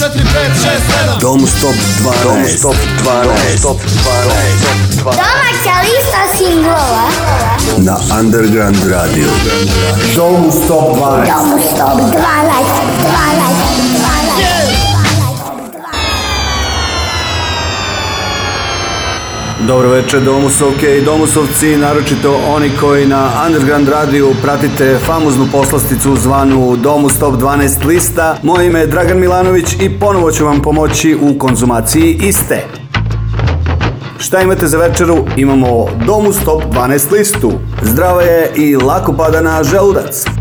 4, 5, 6, 7 Dom Stop 12 Dom Stop 12 Stop 12 Domaća lista singlova Na Underground Radio Dom Stop 12 Dom Stop 12 12 12 Dobro večer Domusovke i Domusovci, naročito oni koji na Underground radiju pratite famoznu poslasticu zvanu Domus Top 12 lista. Moje ime je Dragan Milanović i ponovo ću vam pomoći u konzumaciji iste. Šta imate za večeru? Imamo Domus Top 12 listu. Zdrava je i lako pada na želudac.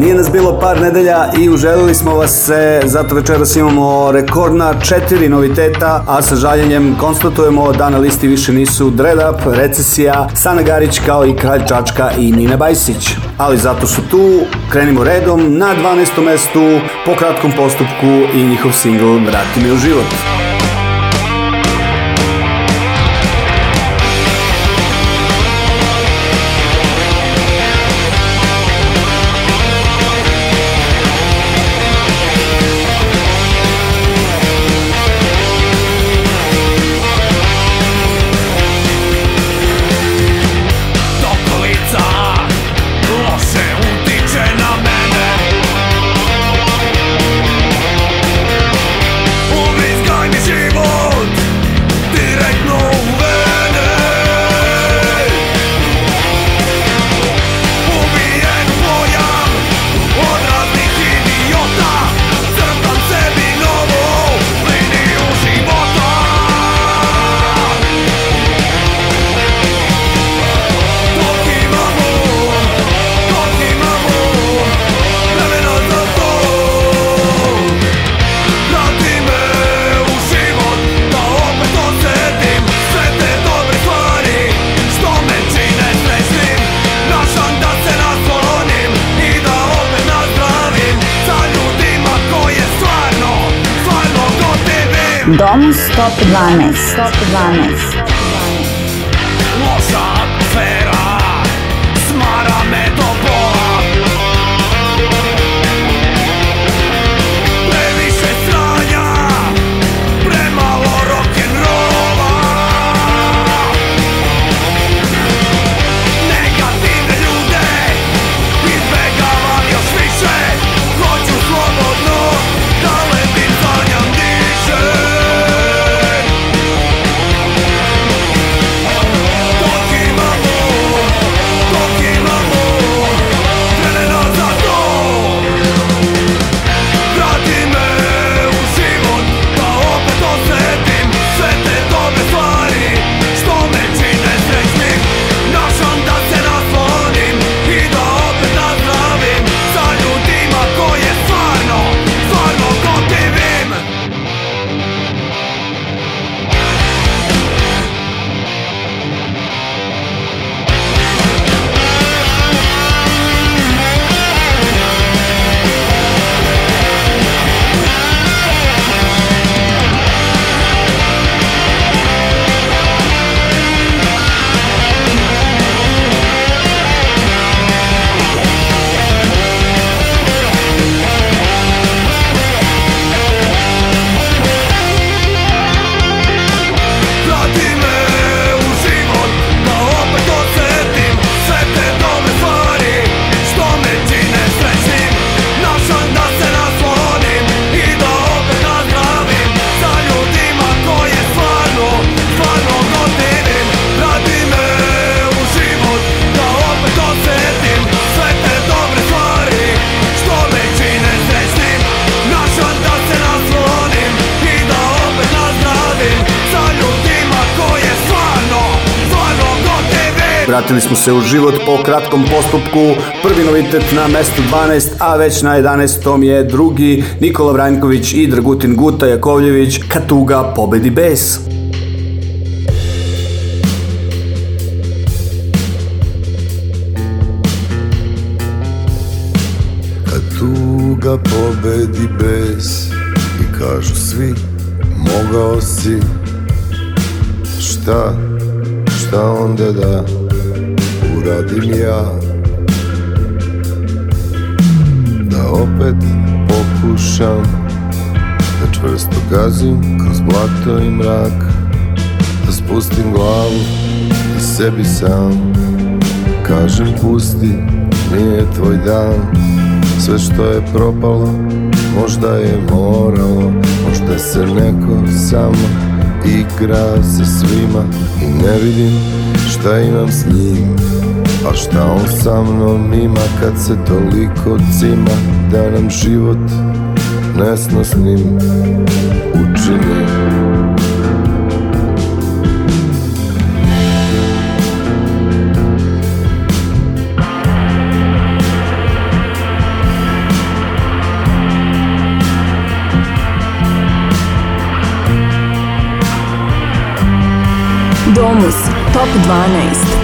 Nije nas bilo par nedelja i uželili smo vas se, zato večeras imamo rekordna četiri noviteta, a sa žaljenjem konstatujemo da na listi više nisu Dread Up, Recesija, Sana Garić kao i Kralj Čačka i Nina Bajsić. Ali zato su tu, krenimo redom, na 12. mestu po kratkom postupku i njihov singl Vrati me u život. Domus Top 112. Top 12. kratkom postupku. Prvi novitet na mestu 12, a već na 11. tom je drugi Nikola Vranjković i Dragutin Guta Jakovljević Katuga pobedi bes. Katuga pobedi bes i kažu svi mogao si šta, šta onda da radim ja Da opet pokušam Da čvrsto gazim kroz blato i mrak Da spustim glavu i sebi sam Kažem pusti, nije tvoj dan Sve što je propalo, možda je moralo Možda se neko samo igra sa svima I ne vidim šta imam s njim A šta on sa mnom ima kad se toliko cima Da nam život nesnosnim učini Domus Top 12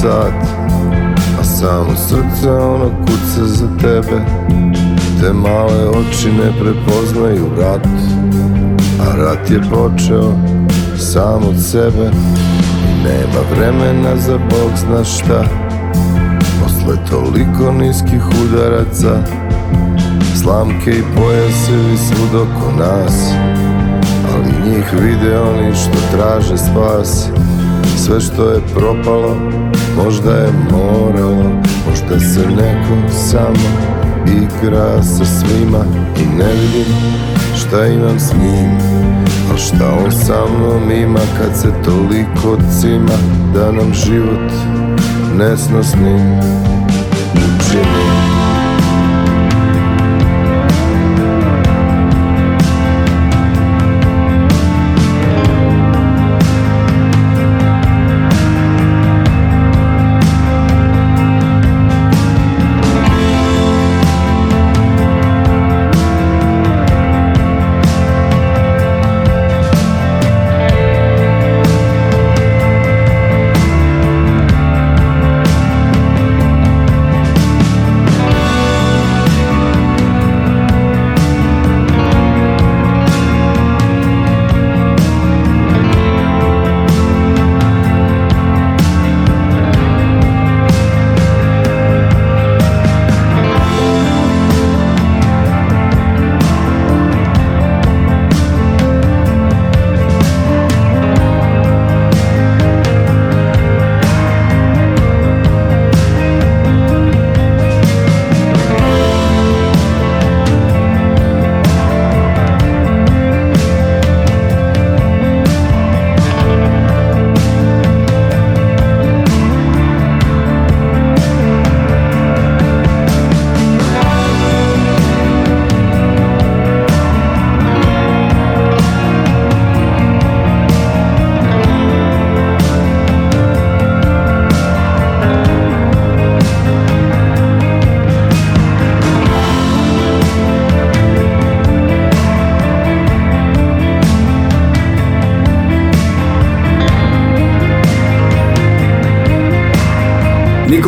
sat A samo srce ono kuca za tebe Te male oči ne prepoznaju rat A rat je počeo sam od sebe I nema vremena za bog zna šta Posle toliko niskih udaraca Slamke i pojasevi svud oko nas Ali njih vide oni što traže spas Sve što je propalo, možda je moralo Možda se neko samo igra sa svima I ne vidim šta imam s njim A šta on sa mnom ima kad se toliko cima Da nam život nesnosnim učini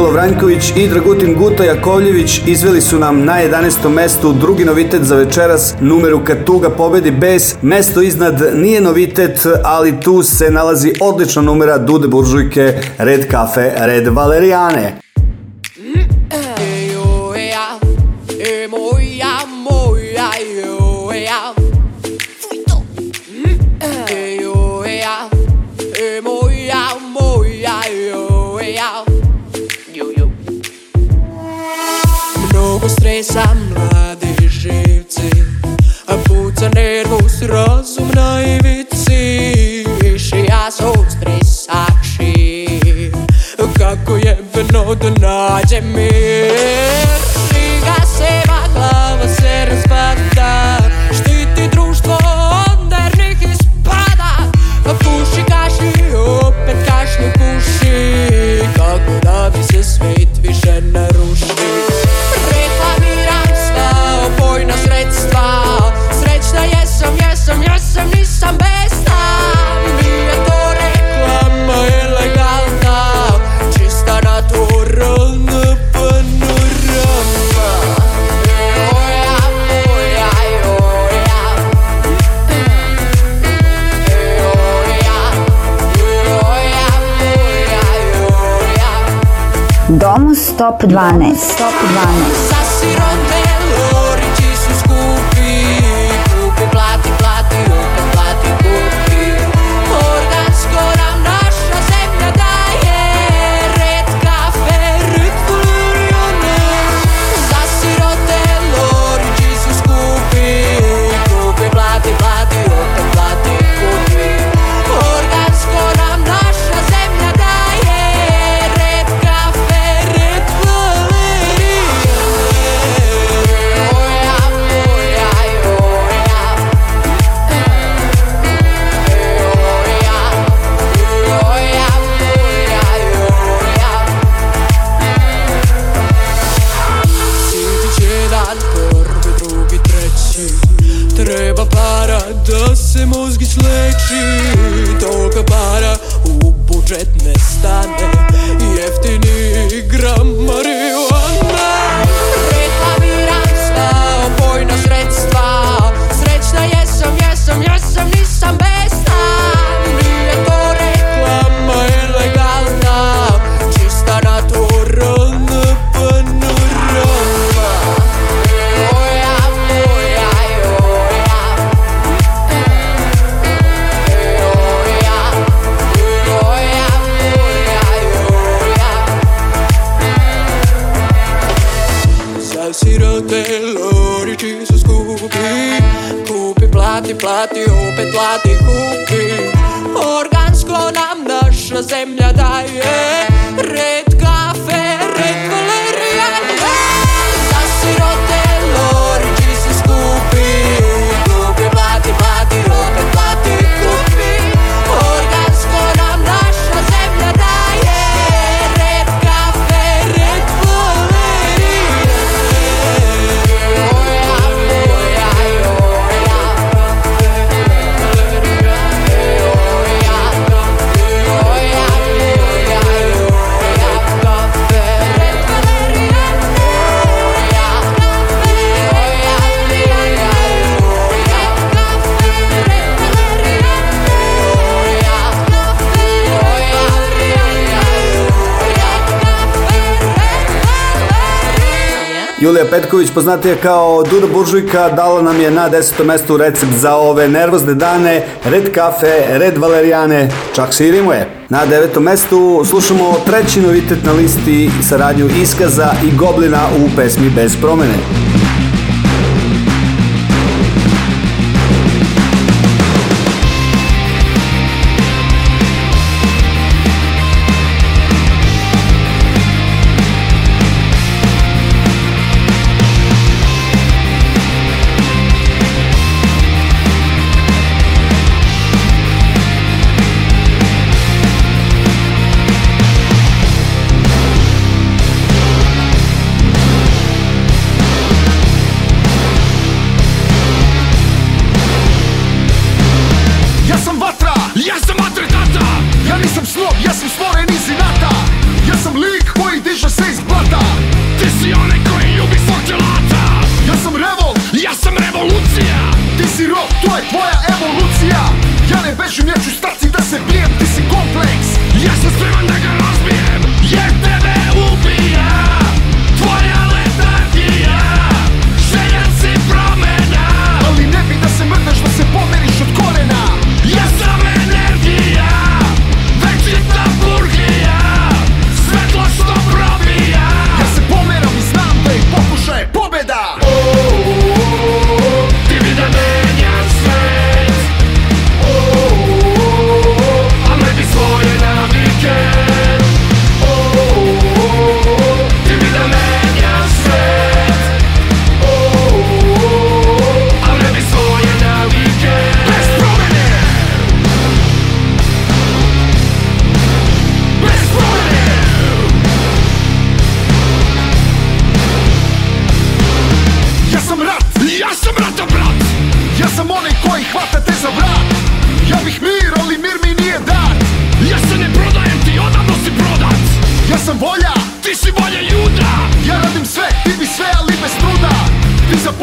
Nikola Vranjković i Dragutin Guta Jakovljević izveli su nam na 11. mestu drugi novitet za večeras, numeru Katuga pobedi bez. mesto iznad nije novitet, ali tu se nalazi odlična numera Dude Buržujke, Red Kafe, Red Valerijane. E moj amor the Lord in me. Top 12. Top 12. Duda Petković, poznatija kao Duda Buržujka, dala nam je na 10. mestu recept za ove nervozne dane, red kafe, red valerijane, čak se i rimuje. Na devetom mestu slušamo treći novitet na listi saradnju Iskaza i Goblina u pesmi Bez promene. piece of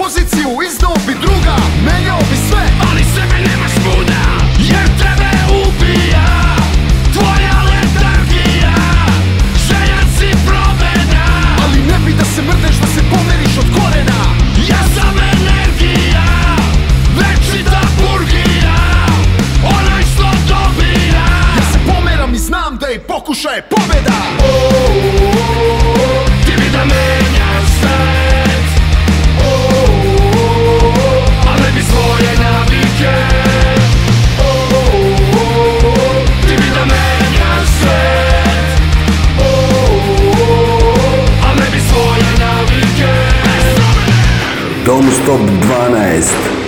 Top 12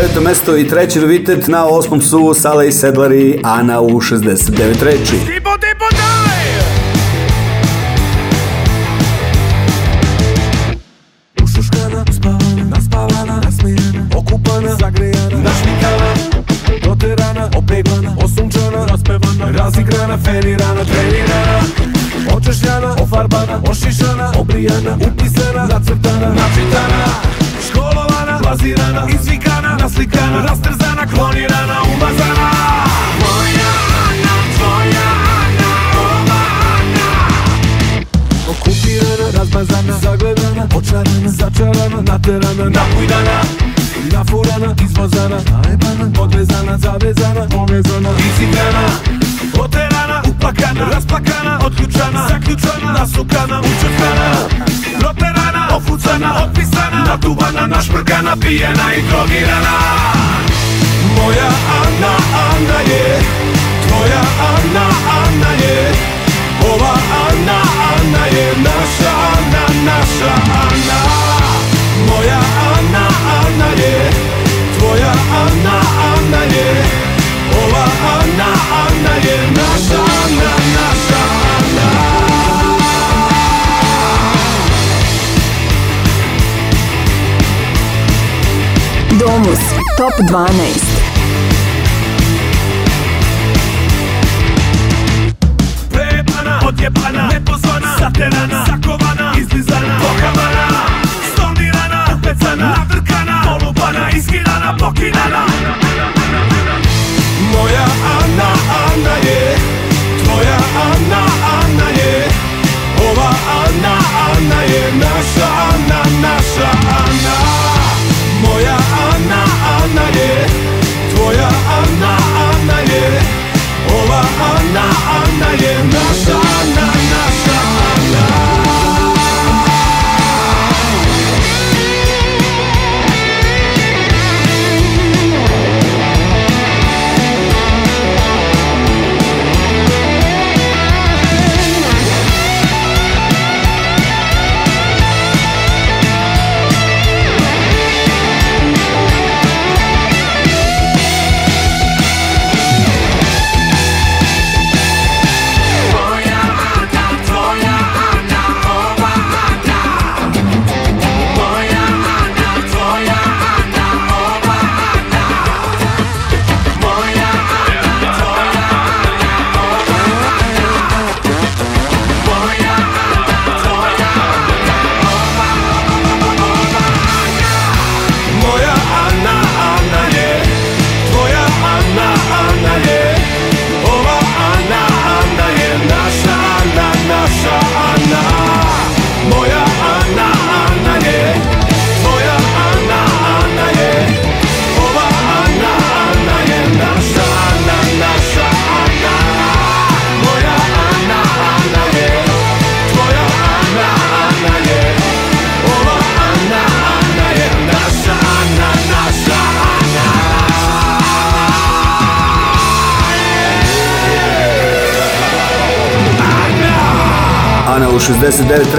deveto mesto i treći novitet na osmom su Sala i Sedlari, Ana u 69 reči. Tipo, tipo, daj! Ušuškana, spavana, naspavana, nasmijena, okupana, zagrejana, našlikana, doterana, opevana, osunčana, raspevana, razigrana, fenirana, trenirana, očešljana, ofarbana, ošišana, obrijana, upisana, zacrtana, načitana fazirana Izvikana, naslikana, rastrzana, klonirana, umazana Moja Ana, tvoja Ana, ova Ana Okupirana, razmazana, zagledana, očarana, začarana, naterana, napujdana Nafurana, izvozana, najebana, odvezana, zavezana, povezana Izigana, poterana, uplakana, raspakana, otključana, zaključana, nasukana, učutkana Proterana ofucana, opisana, natubana, našprkana, pijena i drogirana. Moja Anna, Anna je, tvoja Anna, Anna je, ova Anna, Anna je, naša Anna, naša Anna. Moja Anna, Alarms, Top 12. odjebana Nepozvana, saterana, zakovana, izlizana Pohamana, stonirana, upecana Navrkana, polubana, iskidana, pokinana Moja Ana, Ana je Tvoja Ana, Ana je Ova Ana, Ana je Naša Ana, naša Ana 나게 둬야 한다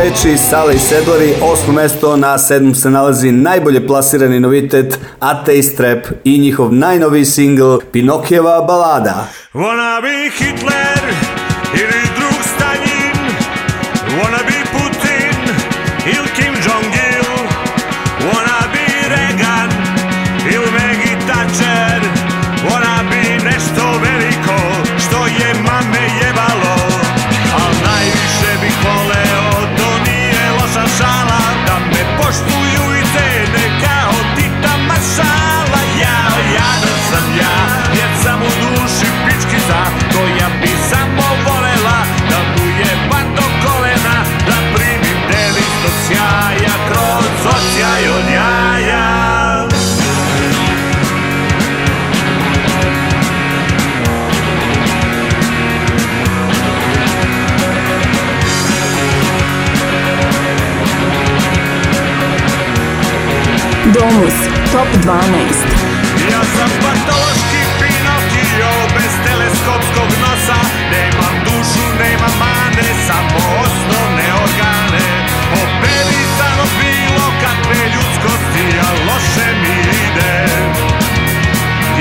reči Sale i Sedlari, osmo mesto na sedmom se nalazi najbolje plasirani novitet Ateist Rap i njihov najnoviji singl Pinokjeva balada. Wanna be Hitler, Top 12. Ja sam patološki Pinokio, bez teleskopskog nosa, nemam dušu, nemam mane, samo osnovne organe. Operisano bilo kakve ljudskosti, a loše mi ide,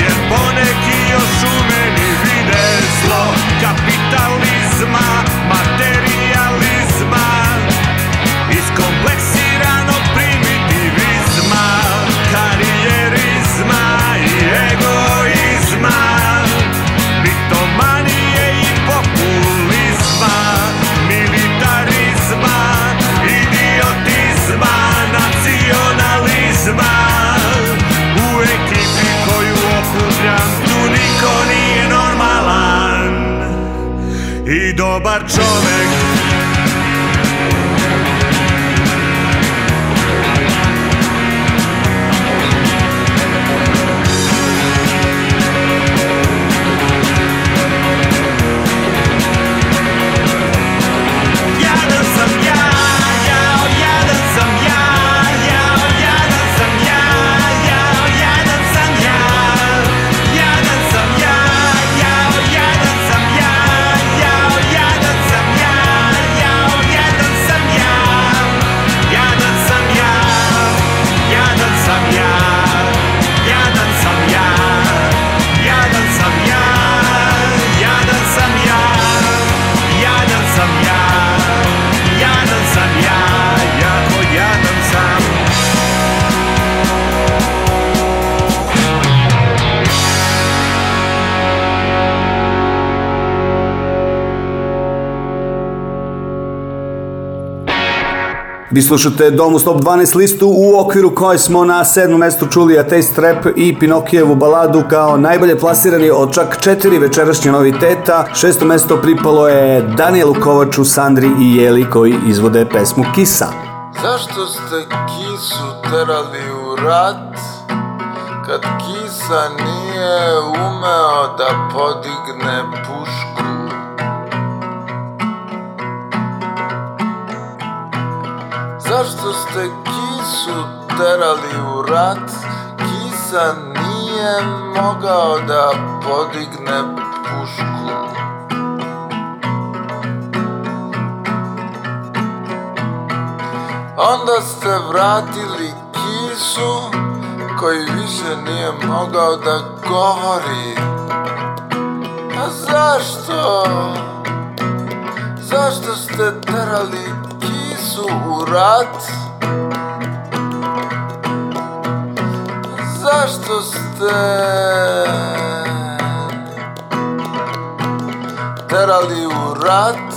jer poneki još u meni vide zlo kapitalizma, materije. Vi slušate Domus Stop 12 listu u okviru koje smo na sedmom mestu čuli Taste Rap i Pinokijevu baladu kao najbolje plasirani od čak četiri večerašnje noviteta. Šesto mesto pripalo je Danielu Kovaču, Sandri i Jeli koji izvode pesmu Kisa. Zašto ste kisu terali u rat kad kisa nije umeo da podigne pušu? Zašto ste kisu terali u rat? Kisa nije mogao da podigne pušku. Onda ste vratili kisu koji više nije mogao da govori. A zašto? Zašto ste terali su u rat Zašto ste terali u rat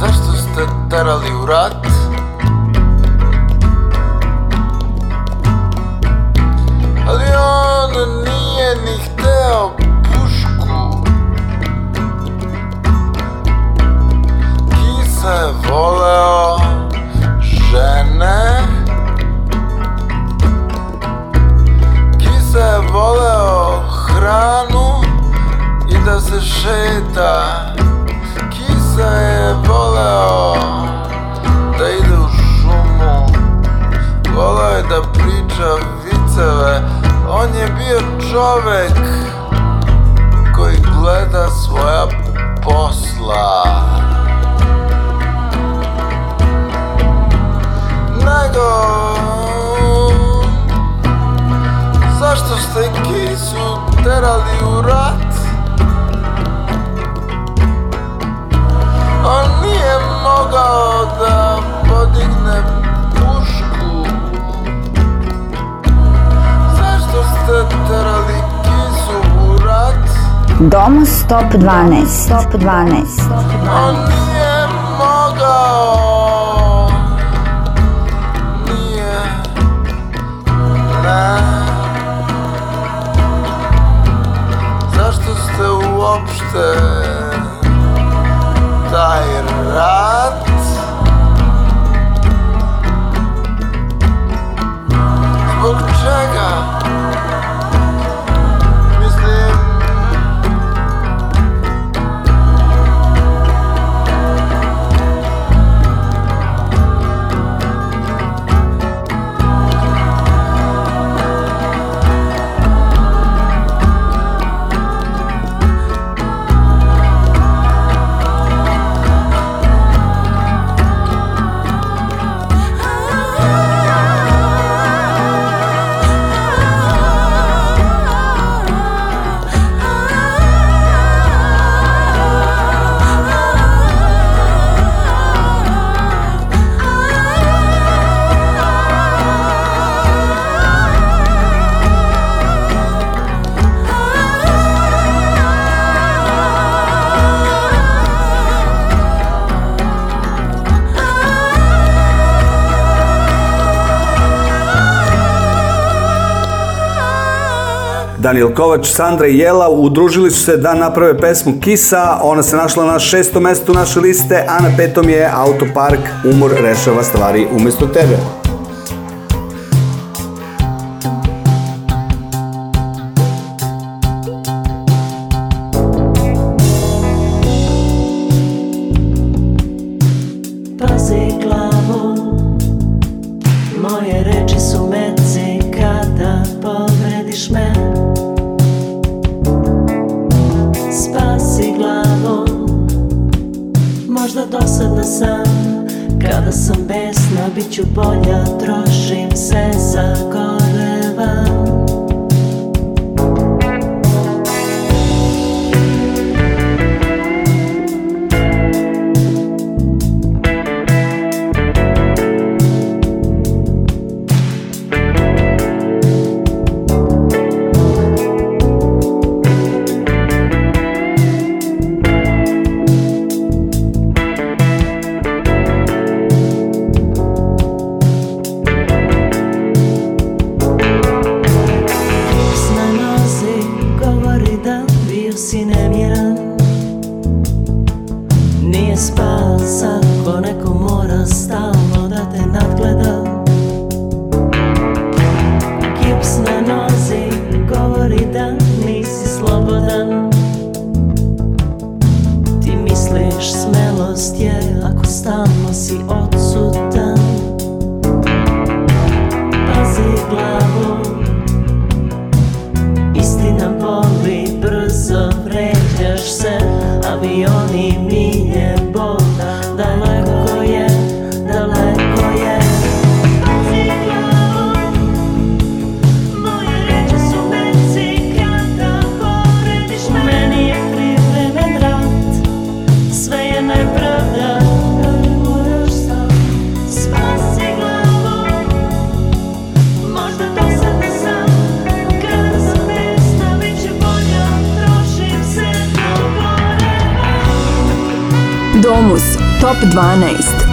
Zašto ste terali u rat on je bio čovek koji gleda svoja posla Nego Zašto ste kisu terali u rat? On nije mogao Domus Top 12. Top 12. On nije mogao, nije ne. Zašto ste uopšte Daniel Kovač, Sandra i Jela udružili su se da naprave pesmu Kisa, ona se našla na šestom mestu naše liste, a na petom je Autopark Umor rešava stvari umesto tebe. Kada sam besna, bit ću bolja, trošim se za god Top 12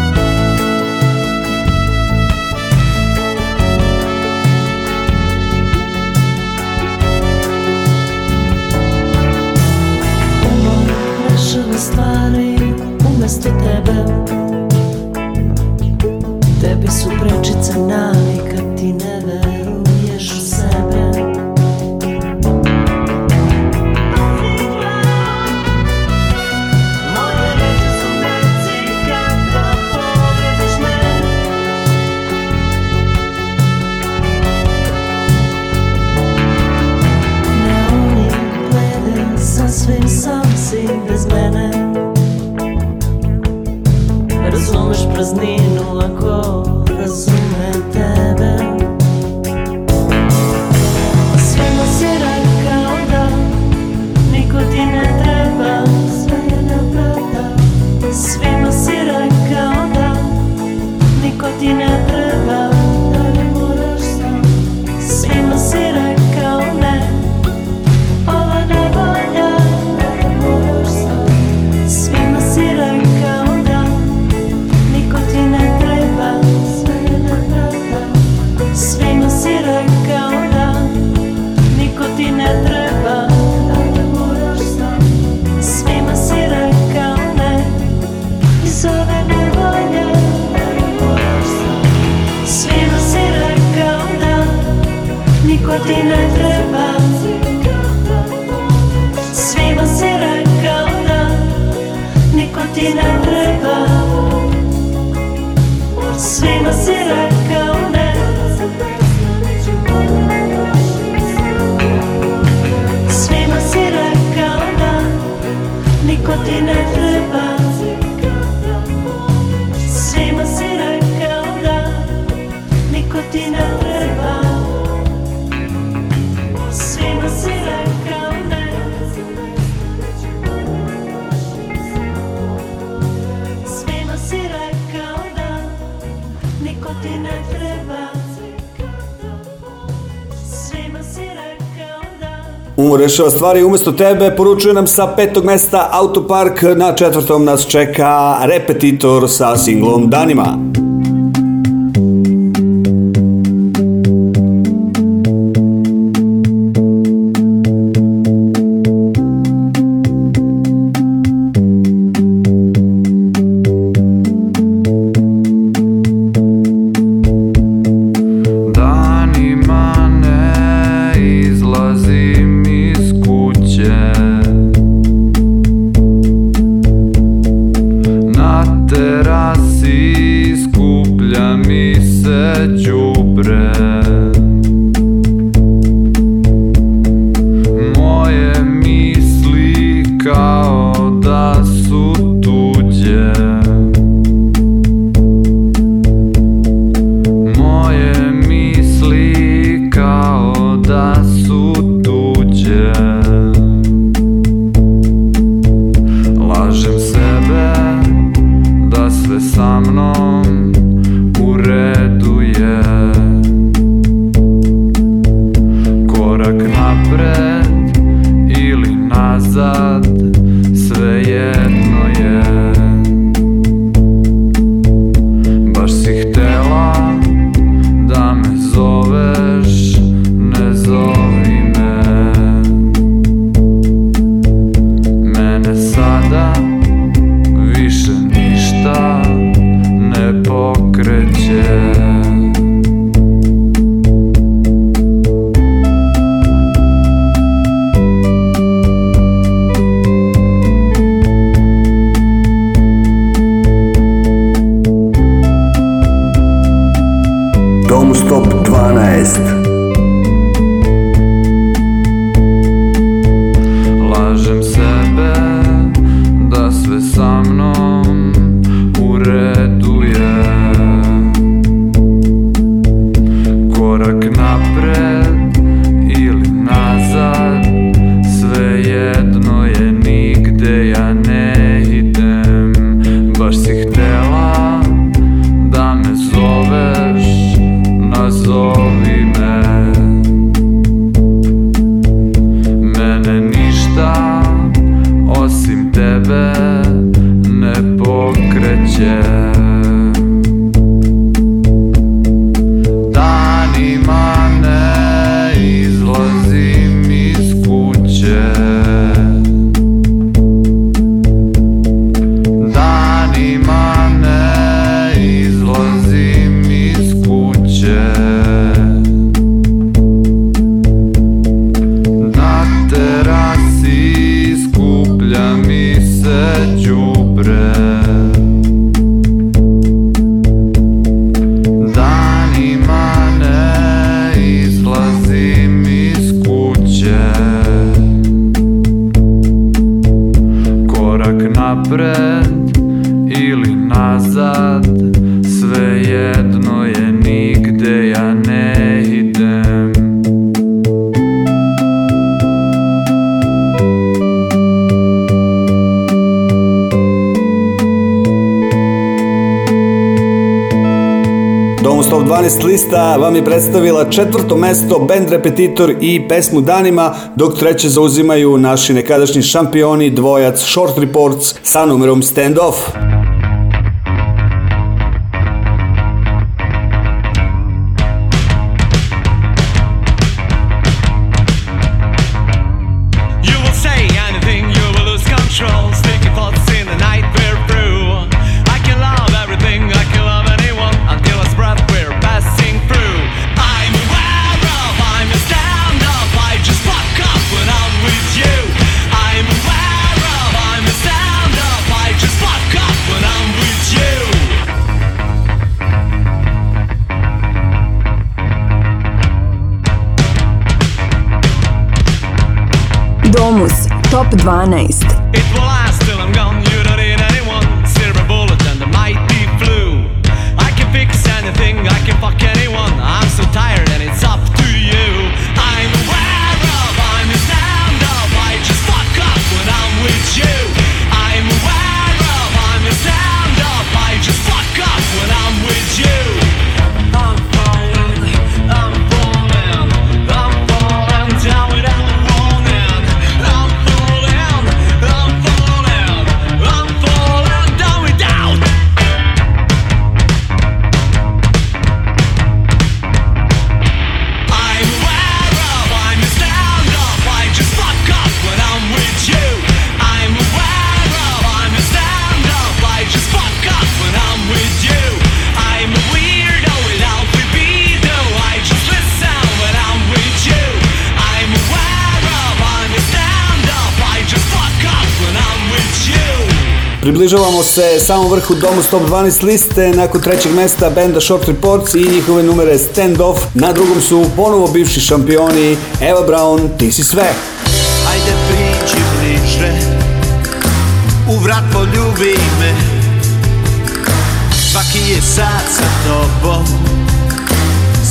rešava stvari umesto tebe, poručuje nam sa petog mesta Autopark, na četvrtom nas čeka repetitor sa singlom Danima. 12 lista vam je predstavila četvrto mesto Band Repetitor i pesmu Danima, dok treće zauzimaju naši nekadašnji šampioni dvojac Short Reports sa numerom Stand Off. približavamo se samom vrhu domu Top 12 liste nakon trećeg mesta benda Short Reports i njihove numere Stand Off. Na drugom su ponovo bivši šampioni Eva Brown, Ti si sve. Ajde priđi bliže, u vrat poljubi me, svaki je sad sa tobom,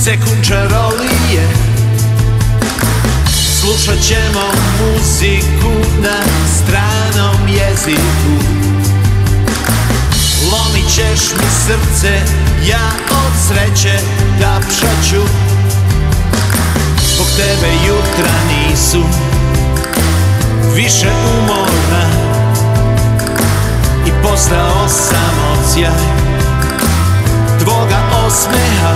sekund čarolije. Slušat ćemo muziku na stranom jeziku ćeš mi srce Ja od sreće da pšaću Zbog tebe jutra nisu Više umorna I postao sam odsjaj Tvoga osmeha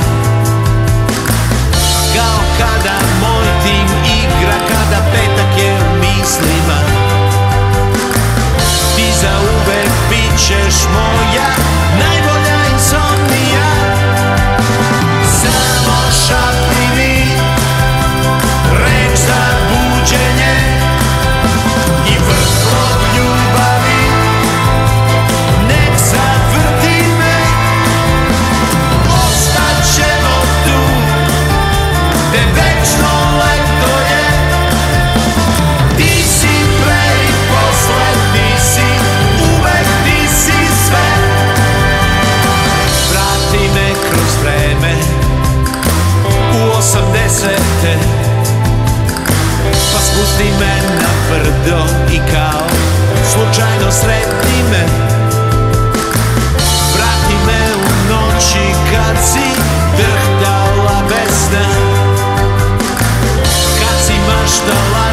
Kao kada moj tim igra Kada petak je u mislima Ti za ćeš moja najbolja insomnija pusti me na brdo i kao slučajno sretni me Vrati me u noći kad si drhtala bez sna Kad si maštala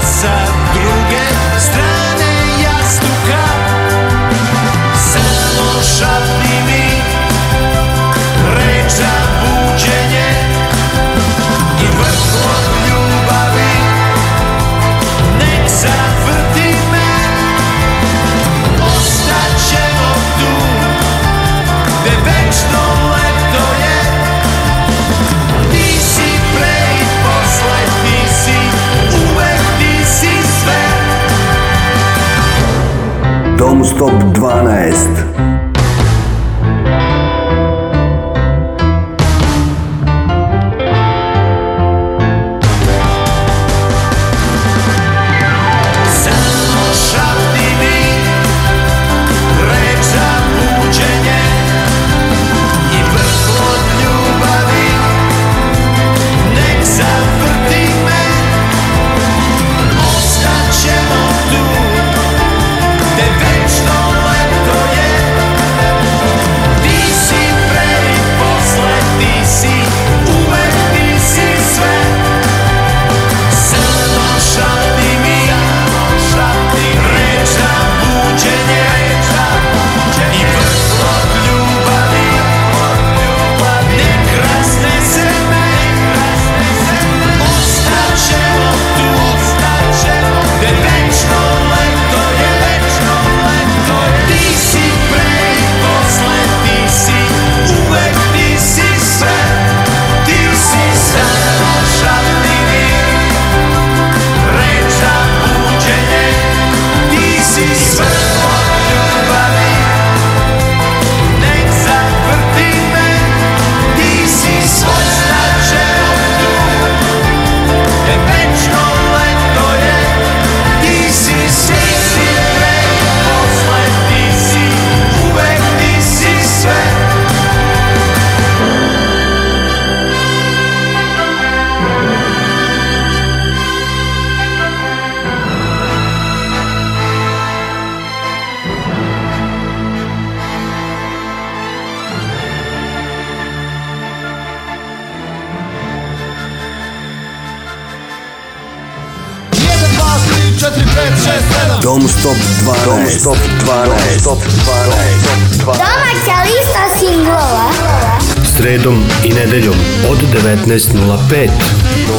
19.05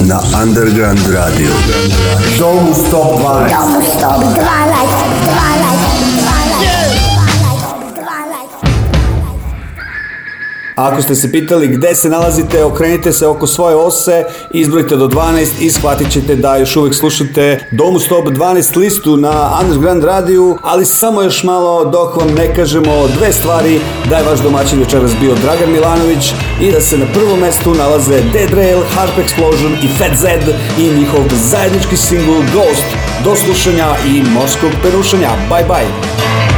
na Underground Radio. Zovu 112. Zovu 112. 12. 12. Ako ste se pitali gde se nalazite, okrenite se oko svoje ose, izbrojite do 12 i shvatit ćete da još uvek slušate Domu Stop 12 listu na Underground Radio, ali samo još malo dok vam ne kažemo dve stvari da je vaš domaćin večeras bio Dragan Milanović i da se na prvom mestu nalaze Dead Rail, Harp Explosion i Fat Zed i njihov zajednički singl Ghost. Do slušanja i morskog perušanja. Bye bye!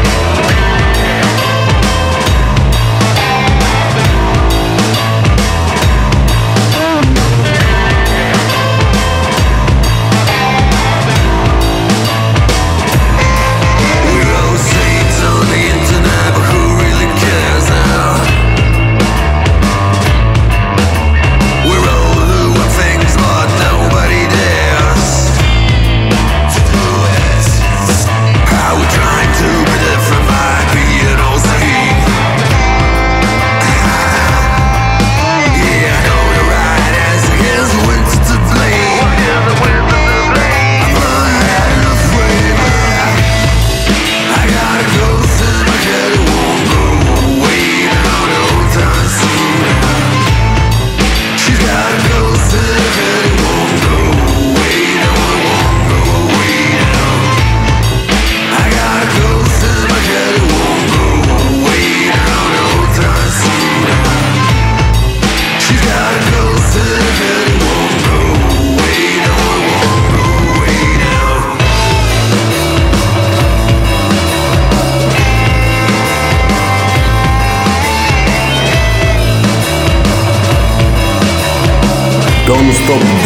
Top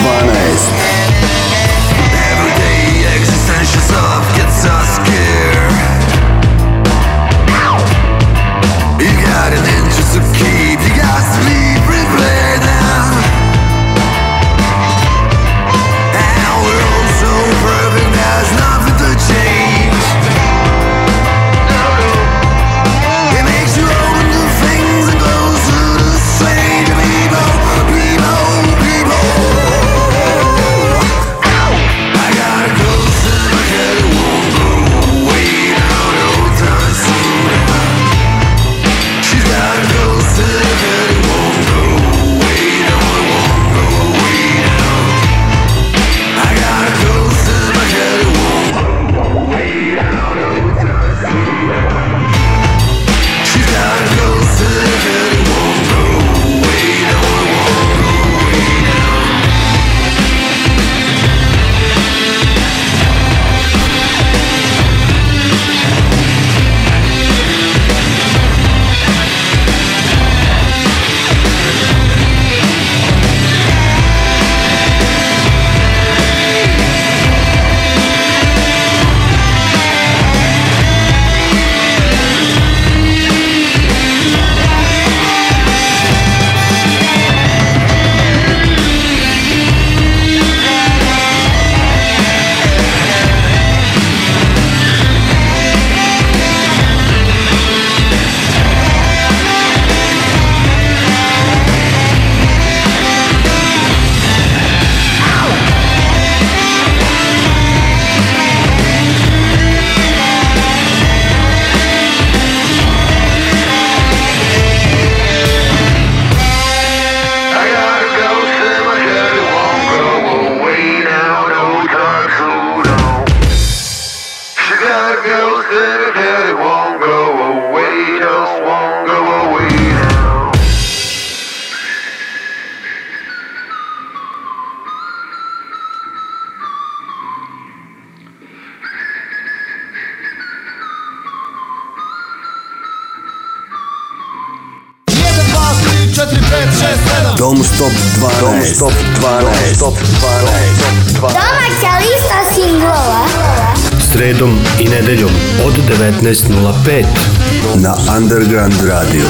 16.05 na Underground Radio.